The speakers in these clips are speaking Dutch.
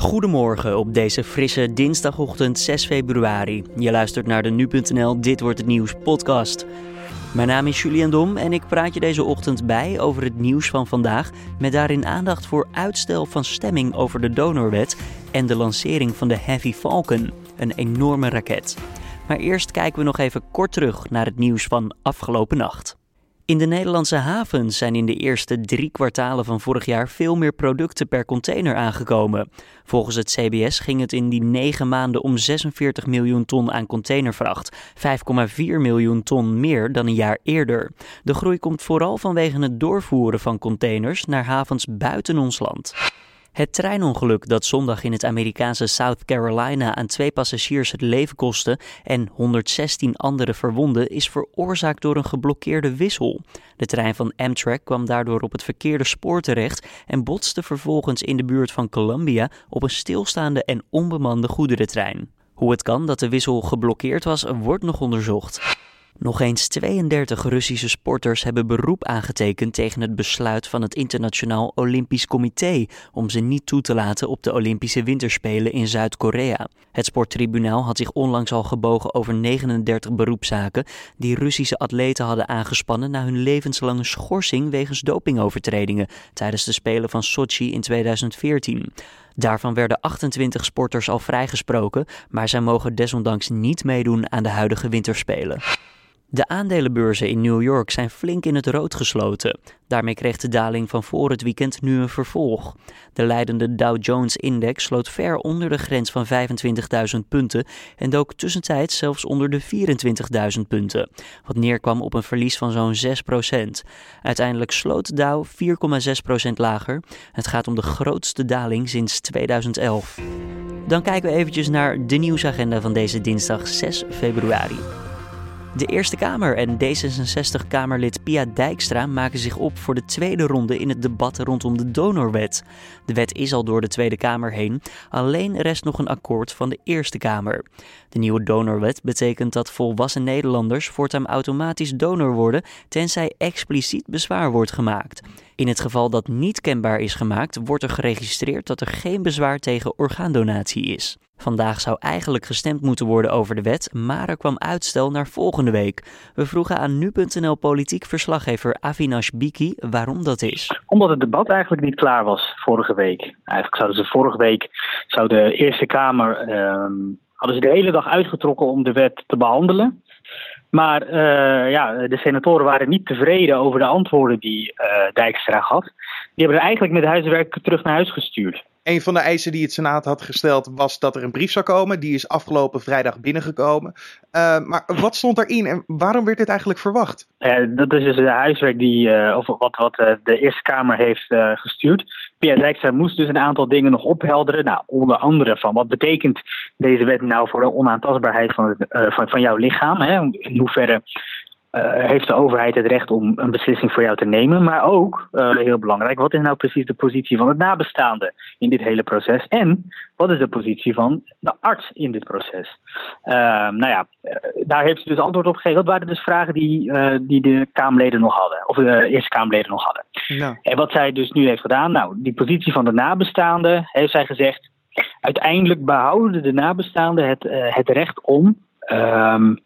Goedemorgen op deze frisse dinsdagochtend 6 februari. Je luistert naar de nu.nl Dit wordt het nieuws podcast. Mijn naam is Julian Dom en ik praat je deze ochtend bij over het nieuws van vandaag met daarin aandacht voor uitstel van stemming over de donorwet en de lancering van de Heavy Falcon, een enorme raket. Maar eerst kijken we nog even kort terug naar het nieuws van afgelopen nacht. In de Nederlandse havens zijn in de eerste drie kwartalen van vorig jaar veel meer producten per container aangekomen. Volgens het CBS ging het in die negen maanden om 46 miljoen ton aan containervracht, 5,4 miljoen ton meer dan een jaar eerder. De groei komt vooral vanwege het doorvoeren van containers naar havens buiten ons land. Het treinongeluk dat zondag in het Amerikaanse South Carolina aan twee passagiers het leven kostte en 116 anderen verwonden is veroorzaakt door een geblokkeerde wissel. De trein van Amtrak kwam daardoor op het verkeerde spoor terecht en botste vervolgens in de buurt van Columbia op een stilstaande en onbemande goederentrein. Hoe het kan dat de wissel geblokkeerd was, wordt nog onderzocht. Nog eens 32 Russische sporters hebben beroep aangetekend tegen het besluit van het Internationaal Olympisch Comité om ze niet toe te laten op de Olympische Winterspelen in Zuid-Korea. Het sporttribunaal had zich onlangs al gebogen over 39 beroepszaken die Russische atleten hadden aangespannen na hun levenslange schorsing wegens dopingovertredingen tijdens de Spelen van Sochi in 2014. Daarvan werden 28 sporters al vrijgesproken, maar zij mogen desondanks niet meedoen aan de huidige winterspelen. De aandelenbeurzen in New York zijn flink in het rood gesloten. Daarmee kreeg de daling van voor het weekend nu een vervolg. De leidende Dow Jones-index sloot ver onder de grens van 25.000 punten en dook tussentijds zelfs onder de 24.000 punten, wat neerkwam op een verlies van zo'n 6%. Uiteindelijk sloot Dow 4,6% lager. Het gaat om de grootste daling sinds 2011. Dan kijken we eventjes naar de nieuwsagenda van deze dinsdag 6 februari. De Eerste Kamer en D66-Kamerlid Pia Dijkstra maken zich op voor de tweede ronde in het debat rondom de donorwet. De wet is al door de Tweede Kamer heen, alleen rest nog een akkoord van de Eerste Kamer. De nieuwe donorwet betekent dat volwassen Nederlanders voortaan automatisch donor worden, tenzij expliciet bezwaar wordt gemaakt. In het geval dat niet kenbaar is gemaakt, wordt er geregistreerd dat er geen bezwaar tegen orgaandonatie is. Vandaag zou eigenlijk gestemd moeten worden over de wet, maar er kwam uitstel naar volgende week. We vroegen aan nu.nl politiek verslaggever Avinash Biki waarom dat is. Omdat het debat eigenlijk niet klaar was vorige week. Eigenlijk zouden ze vorige week zou de Eerste Kamer ehm, hadden ze de hele dag uitgetrokken om de wet te behandelen. Maar uh, ja, de senatoren waren niet tevreden over de antwoorden die uh, Dijkstra gaf. Die hebben er eigenlijk met huiswerk terug naar huis gestuurd. Een van de eisen die het Senaat had gesteld was dat er een brief zou komen. Die is afgelopen vrijdag binnengekomen. Uh, maar wat stond erin en waarom werd dit eigenlijk verwacht? dat is dus de huiswerk die, of wat, wat de Eerste Kamer heeft gestuurd. Pierre Dijkstra moest dus een aantal dingen nog ophelderen. Nou, onder andere van wat betekent deze wet nou voor de onaantastbaarheid van, het, van, van jouw lichaam? Hè? In hoeverre uh, heeft de overheid het recht om een beslissing voor jou te nemen. Maar ook, uh, heel belangrijk, wat is nou precies de positie van het nabestaande in dit hele proces? En wat is de positie van de arts in dit proces? Uh, nou ja, daar heeft ze dus antwoord op gegeven. Dat waren dus vragen die, die de Kamerleden nog hadden, of de Eerste Kamerleden nog hadden. Ja. En wat zij dus nu heeft gedaan, nou, die positie van de nabestaande, heeft zij gezegd. Uiteindelijk behouden de nabestaanden het, het recht om. Um,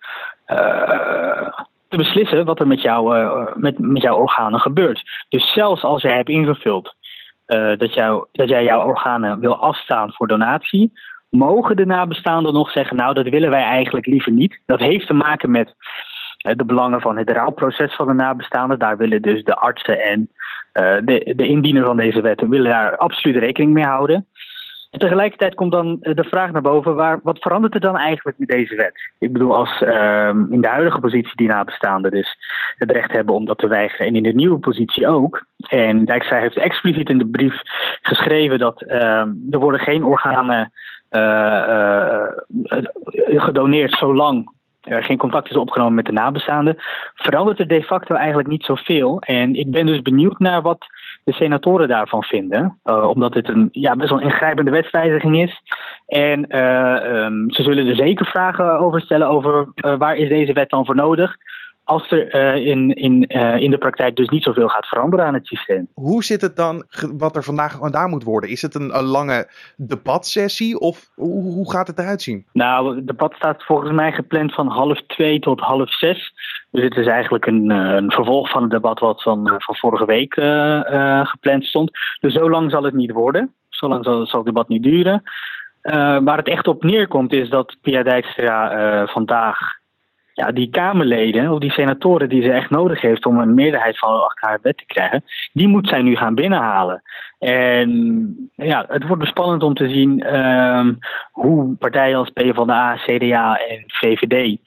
te beslissen wat er met, jou, uh, met, met jouw organen gebeurt. Dus zelfs als jij hebt ingevuld uh, dat, jou, dat jij jouw organen wil afstaan voor donatie, mogen de nabestaanden nog zeggen: Nou, dat willen wij eigenlijk liever niet. Dat heeft te maken met uh, de belangen van het rouwproces van de nabestaanden. Daar willen dus de artsen en de, de indiener van deze wet willen daar absoluut rekening mee houden. En tegelijkertijd komt dan eh, de vraag naar boven, waar, wat verandert er dan eigenlijk met deze wet? Ik bedoel, als uh, in de huidige positie die nabestaanden dus het recht hebben om dat te weigeren en in de nieuwe positie ook. En Dijkstra heeft expliciet in de brief geschreven dat uh, er worden geen organen uh, gedoneerd zolang er geen contact is opgenomen met de nabestaanden, verandert er de facto eigenlijk niet zoveel. En ik ben dus benieuwd naar wat de senatoren daarvan vinden. Uh, omdat het een ja, best wel ingrijpende wetswijziging is. En uh, um, ze zullen er zeker vragen over stellen over uh, waar is deze wet dan voor nodig. Als er uh, in, in, uh, in de praktijk dus niet zoveel gaat veranderen aan het systeem. Hoe zit het dan, wat er vandaag gedaan moet worden? Is het een, een lange debatsessie of hoe, hoe, gaat het eruit zien? Nou, het debat staat volgens mij gepland van half twee tot half zes. Dus het is eigenlijk een, een vervolg van het debat wat van, van vorige week uh, gepland stond. Dus zo lang zal het niet worden. Zo lang zal, zal het debat niet duren. waar het echt op neerkomt is dat Pia Dijkstra vandaag ja, die Kamerleden of die senatoren die ze echt nodig heeft om een meerderheid van achter haar wet te krijgen, die moet zij nu gaan binnenhalen. En ja, het wordt bespannend om te zien uh, hoe partijen als PvdA, CDA en VVD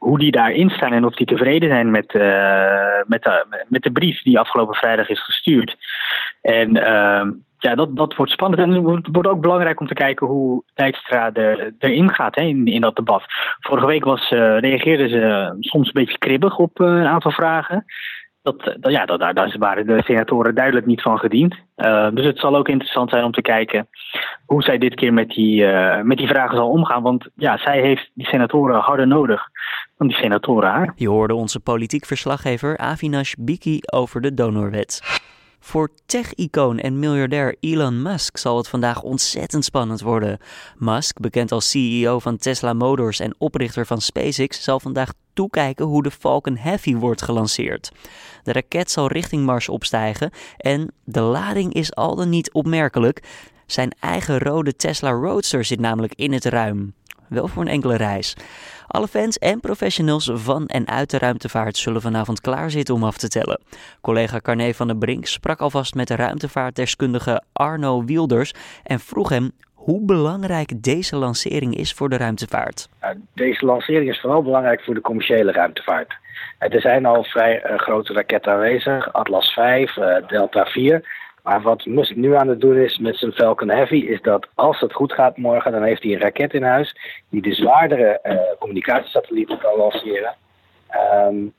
hoe die daarin staan en of die tevreden zijn met, uh, met, de, met de brief die afgelopen vrijdag is gestuurd. En uh, ja, dat, dat wordt spannend. En het wordt ook belangrijk om te kijken hoe Dijkstra er, erin gaat hè, in, in dat debat. Vorige week was, uh, reageerden ze soms een beetje kribbig op een aantal vragen. Dat, dat, ja, dat, daar, waren de senatoren duidelijk niet van gediend. Uh, dus het zal ook interessant zijn om te kijken hoe zij dit keer met die, met die vragen zal omgaan. Want ja, zij heeft die senatoren harder nodig dan die senatoren haar. Je hoorde onze politiek verslaggever Avinash Biki over de donorwet. Voor tech-icoon en miljardair Elon Musk zal het vandaag ontzettend spannend worden. Musk, bekend als CEO van Tesla Motors en oprichter van SpaceX, zal vandaag toekijken hoe de Falcon Heavy wordt gelanceerd. De raket zal richting Mars opstijgen en de lading is al dan niet opmerkelijk. Zijn eigen rode Tesla Roadster zit namelijk in het ruim. Wel voor een enkele reis. Alle fans en professionals van en uit de ruimtevaart zullen vanavond klaarzitten om af te tellen. Collega Carné van der Brink sprak alvast met de ruimtevaartdeskundige Arno Wilders en vroeg hem hoe belangrijk deze lancering is voor de ruimtevaart. Deze lancering is vooral belangrijk voor de commerciële ruimtevaart. Er zijn al vrij uh, grote raketten aanwezig, Atlas 5, uh, eh, Delta 4. Maar wat Musk nu aan het doen is met zijn Falcon Heavy, is dat als het goed gaat morgen, dan heeft hij een raket in huis die de zwaardere uh, communicatiesatellieten kan lanceren. Um,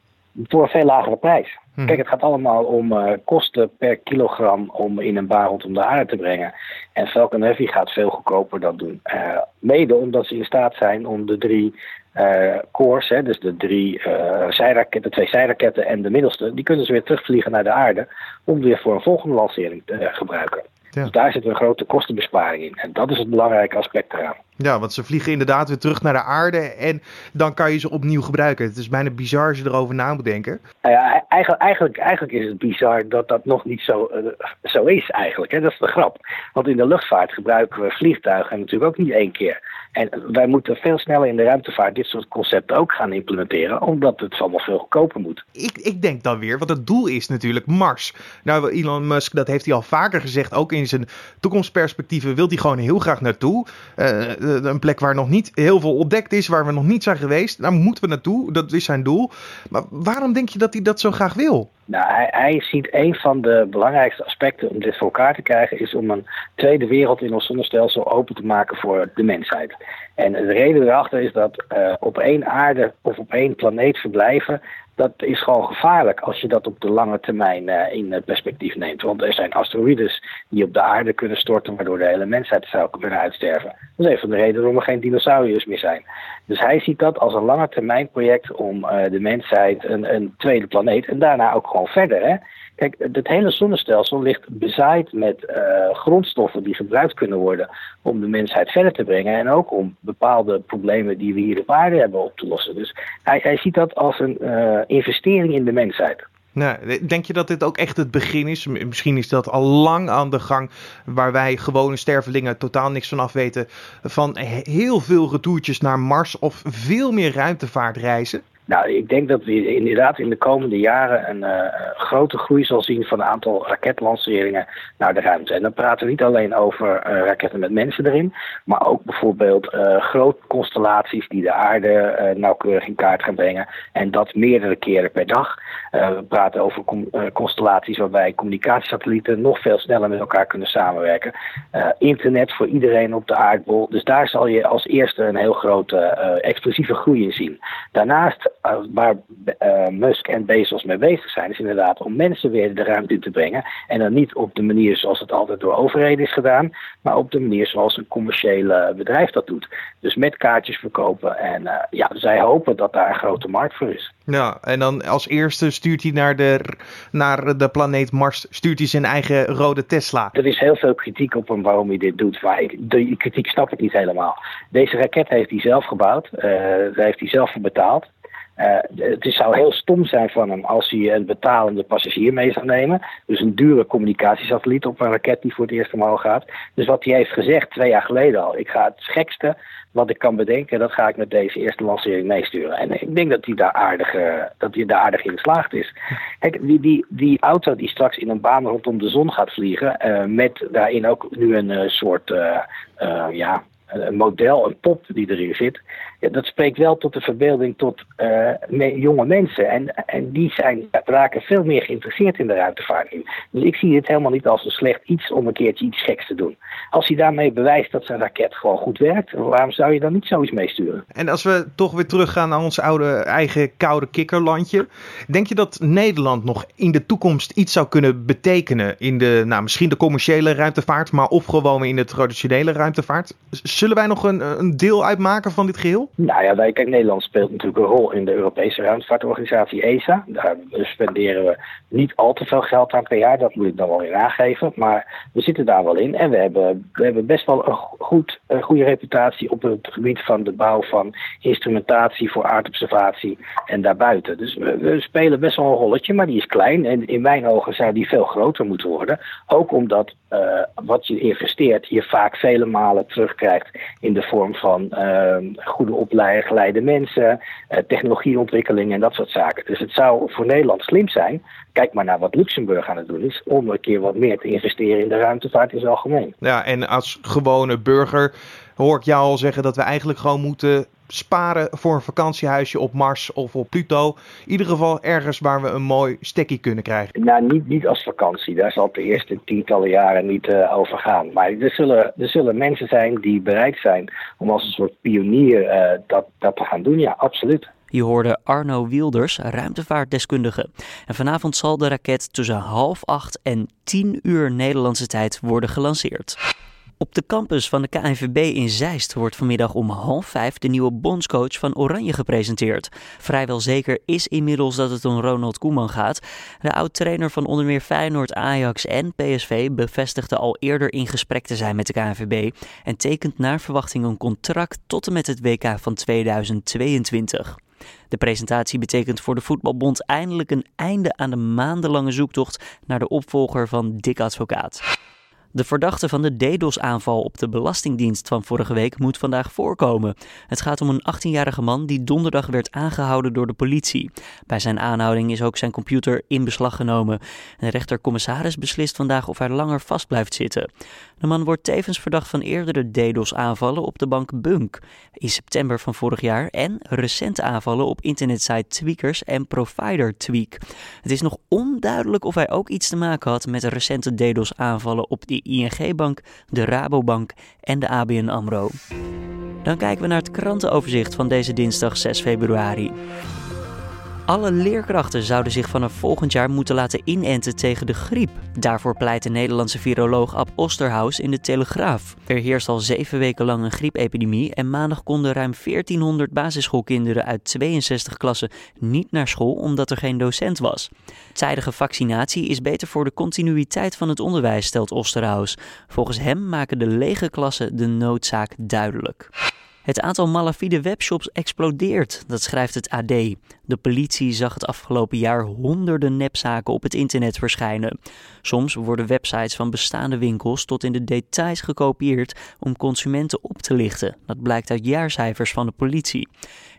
voor een veel lagere prijs. Hm. Kijk, het gaat allemaal om uh, kosten per kilogram om in een baan rondom de aarde te brengen. En Falcon Heavy gaat veel goedkoper dat doen. Uh, mede omdat ze in staat zijn om de drie uh, cores, hè, dus de drie zijraketten, de twee zijraketten en de middelste, die kunnen ze weer terugvliegen naar de aarde om weer voor een volgende lancering te gebruiken. Ja. Dus daar zit een grote kostenbesparing in. En dat is het belangrijke aspect eraan. Ja, want ze vliegen inderdaad weer terug naar de aarde en dan kan je ze opnieuw gebruiken. Het is bijna bizar als je erover na moet denken. Nou ja, eigenlijk, eigenlijk, eigenlijk is het bizar dat dat nog niet zo, uh, zo is eigenlijk. Hè? Dat is de grap. Want in de luchtvaart gebruiken we vliegtuigen natuurlijk ook niet één keer. En wij moeten veel sneller in de ruimtevaart dit soort concepten ook gaan implementeren, omdat het allemaal veel goedkoper moet. Ik, ik denk dan weer, want het doel is natuurlijk Mars. Nou, Elon Musk, dat heeft hij al vaker gezegd, ook in zijn toekomstperspectieven wil hij gewoon heel graag naartoe. Uh, een plek waar nog niet heel veel ontdekt is, waar we nog niet zijn geweest. Daar moeten we naartoe, dat is zijn doel. Maar waarom denk je dat hij dat zo graag wil? Nou, hij, ziet een van de belangrijkste aspecten om dit voor elkaar te krijgen, is om een tweede wereld in ons zonnestelsel open te maken voor de mensheid. En de reden erachter is dat uh, op één aarde of op één planeet verblijven, dat is gewoon gevaarlijk als je dat op de lange termijn uh, in perspectief neemt. Want er zijn asteroïdes die op de aarde kunnen storten, waardoor de hele mensheid zou kunnen uitsterven. Dat is een van de redenen waarom er geen dinosauriërs meer zijn. Dus hij ziet dat als een lange termijn project om uh, de mensheid een, een, tweede planeet en daarna ook gewoon verder. Hè? Kijk, het hele zonnestelsel ligt bezaaid met uh, grondstoffen die gebruikt kunnen worden om de mensheid verder te brengen. En ook om bepaalde problemen die we hier op aarde hebben op te lossen. Dus hij, hij ziet dat als een uh, investering in de mensheid. Nou, denk je dat dit ook echt het begin is? Misschien is dat al lang aan de gang, waar wij gewone stervelingen totaal niks van af weten. Van heel veel retourtjes naar Mars of veel meer ruimtevaartreizen? Nou, ik denk dat we inderdaad in de komende jaren een uh, grote groei zal zien van een aantal raketlanceringen naar de ruimte. En dan praten we niet alleen over uh, raketten met mensen erin, maar ook bijvoorbeeld uh, grote constellaties die de aarde nauwkeurig in kaart gaan brengen. En dat meerdere keren per dag. we praten over constellaties waarbij communicatiesatellieten nog veel sneller met elkaar kunnen samenwerken. internet voor iedereen op de aardbol. Dus daar zal je als eerste een heel grote explosieve groei in zien. Daarnaast waar Musk en Bezos mee bezig zijn, is inderdaad om mensen weer de ruimte in te brengen. En dan niet op de manier zoals het altijd door overheden is gedaan, maar op de manier zoals een commerciële bedrijf dat doet. Dus met kaartjes verkopen. En ja, zij hopen dat daar een grote markt voor is. Ja, en dan als eerste stuurt hij naar de, naar de planeet Mars, stuurt hij zijn eigen rode Tesla. Er is heel veel kritiek op hem waarom hij dit doet, maar ik, de kritiek snap ik niet helemaal. Deze raket heeft hij zelf gebouwd, uh, daar heeft hij zelf voor betaald. Uh, het zou heel stom zijn van hem als hij een betalende passagier mee zou nemen. Dus een dure communicatiesatelliet op een raket die voor het eerst omhoog gaat. Dus wat hij heeft gezegd twee jaar geleden al. Ik ga het gekste wat ik kan bedenken, dat ga ik met deze eerste lancering meesturen. En ik denk dat hij daar aardig, uh, dat hij daar aardig in geslaagd is. Kijk, die, die, die auto die straks in een baan rondom de zon gaat vliegen, uh, met daarin ook nu een soort ja, een model, een pop die erin zit. Ja, dat spreekt wel tot de verbeelding tot uh, jonge mensen. En, en die zijn, raken veel meer geïnteresseerd in de ruimtevaart. Dus ik zie het helemaal niet als een slecht iets om een keertje iets geks te doen. Als hij daarmee bewijst dat zijn raket gewoon goed werkt, waarom zou je dan niet zoiets meesturen? En als we toch weer teruggaan naar ons oude eigen koude kikkerlandje. Denk je dat Nederland nog in de toekomst iets zou kunnen betekenen in de, nou misschien de commerciële ruimtevaart, maar of gewoon in de traditionele ruimtevaart? Zullen wij nog een, een deel uitmaken van dit geheel? Nou ja, wij, kijk, Nederland speelt natuurlijk een rol in de Europese ruimtevaartorganisatie ESA. Daar spenderen we niet al te veel geld aan per jaar, dat moet ik dan wel weer aangeven. Maar we zitten daar wel in en we hebben, we hebben best wel een, goed, een goede reputatie op het gebied van de bouw van instrumentatie voor aardobservatie en daarbuiten. Dus we, spelen best wel een rolletje, maar die is klein. En in mijn ogen zou die veel groter moeten worden. Ook omdat uh, wat je investeert, je vaak vele malen terugkrijgt in de vorm van uh, goede opgeleide mensen, uh, technologieontwikkeling en dat soort zaken. Dus het zou voor Nederland slim zijn, kijk maar naar wat Luxemburg aan het doen is, om een keer wat meer te investeren in de ruimtevaart in het algemeen. Ja, en als gewone burger hoor ik jou al zeggen dat we eigenlijk gewoon moeten sparen voor een vakantiehuisje op Mars of op Pluto. In ieder geval ergens waar we een mooi stekkie kunnen krijgen. Nou, niet, niet als vakantie. Daar zal het de eerste tientallen jaren niet uh, over gaan. Maar er zullen, er zullen mensen zijn die bereid zijn om als een soort pionier uh, dat, dat te gaan doen. Ja, absoluut. Je hoorde Arno Wilders, ruimtevaartdeskundige. En vanavond zal de raket tussen half acht en tien uur Nederlandse tijd worden gelanceerd. Op de campus van de KNVB in Zeist wordt vanmiddag om half vijf de nieuwe bondscoach van Oranje gepresenteerd. Vrijwel zeker is inmiddels dat het om Ronald Koeman gaat. De oud-trainer van onder meer Feyenoord, Ajax en PSV bevestigde al eerder in gesprek te zijn met de KNVB en tekent naar verwachting een contract tot en met het WK van 2022. De presentatie betekent voor de Voetbalbond eindelijk een einde aan de maandenlange zoektocht naar de opvolger van Dick Advocaat. De verdachte van de DDoS-aanval op de Belastingdienst van vorige week moet vandaag voorkomen. Het gaat om een 18-jarige man die donderdag werd aangehouden door de politie. Bij zijn aanhouding is ook zijn computer in beslag genomen. De rechter-commissaris beslist vandaag of hij langer vast blijft zitten. De man wordt tevens verdacht van eerdere DDoS-aanvallen op de bank Bunk in september van vorig jaar en recente aanvallen op internetsite Tweakers en provider Tweak. Het is nog onduidelijk of hij ook iets te maken had met recente DDoS-aanvallen op ING-bank, de Rabobank en de ABN AMRO. Dan kijken we naar het krantenoverzicht van deze dinsdag 6 februari. Alle leerkrachten zouden zich vanaf volgend jaar moeten laten inenten tegen de griep. Daarvoor pleit de Nederlandse viroloog Ab Osterhaus in de Telegraaf. Er heerst al zeven weken lang een griepepidemie en maandag konden ruim 1400 basisschoolkinderen uit 62 klassen niet naar school omdat er geen docent was. Tijdige vaccinatie is beter voor de continuïteit van het onderwijs, stelt Osterhaus. Volgens hem maken de lege klassen de noodzaak duidelijk. Het aantal malafide webshops explodeert, dat schrijft het AD. De politie zag het afgelopen jaar honderden nepzaken op het internet verschijnen. Soms worden websites van bestaande winkels tot in de details gekopieerd om consumenten op te lichten. Dat blijkt uit jaarcijfers van de politie.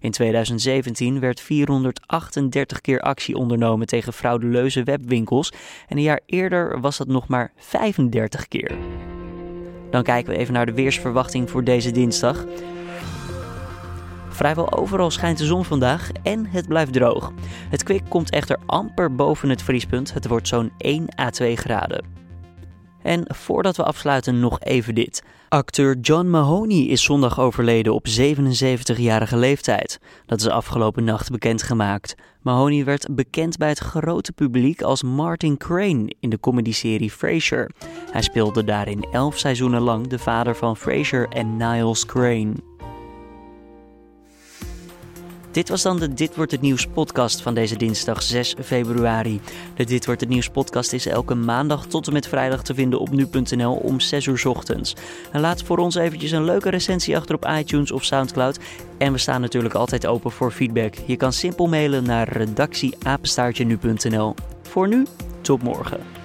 In 2017 werd 438 keer actie ondernomen tegen fraudeleuze webwinkels en een jaar eerder was dat nog maar 35 keer. Dan kijken we even naar de weersverwachting voor deze dinsdag. Vrijwel overal schijnt de zon vandaag en het blijft droog. Het kwik komt echter amper boven het vriespunt. Het wordt zo'n 1 à 2 graden. En voordat we afsluiten nog even dit. Acteur John Mahoney is zondag overleden op 77-jarige leeftijd. Dat is afgelopen nacht bekendgemaakt. Mahoney werd bekend bij het grote publiek als Martin Crane in de comedyserie Frasier. Hij speelde daarin elf seizoenen lang de vader van Frasier en Niles Crane. Dit was dan de Dit wordt het nieuws podcast van deze dinsdag 6 februari. De Dit wordt het nieuws podcast is elke maandag tot en met vrijdag te vinden op nu.nl om 6 uur ochtends. En laat voor ons eventjes een leuke recensie achter op iTunes of Soundcloud. En we staan natuurlijk altijd open voor feedback. Je kan simpel mailen naar redactieapenstaartje. Voor nu, tot morgen.